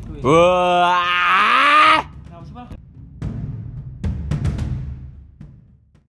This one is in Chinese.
对。哇！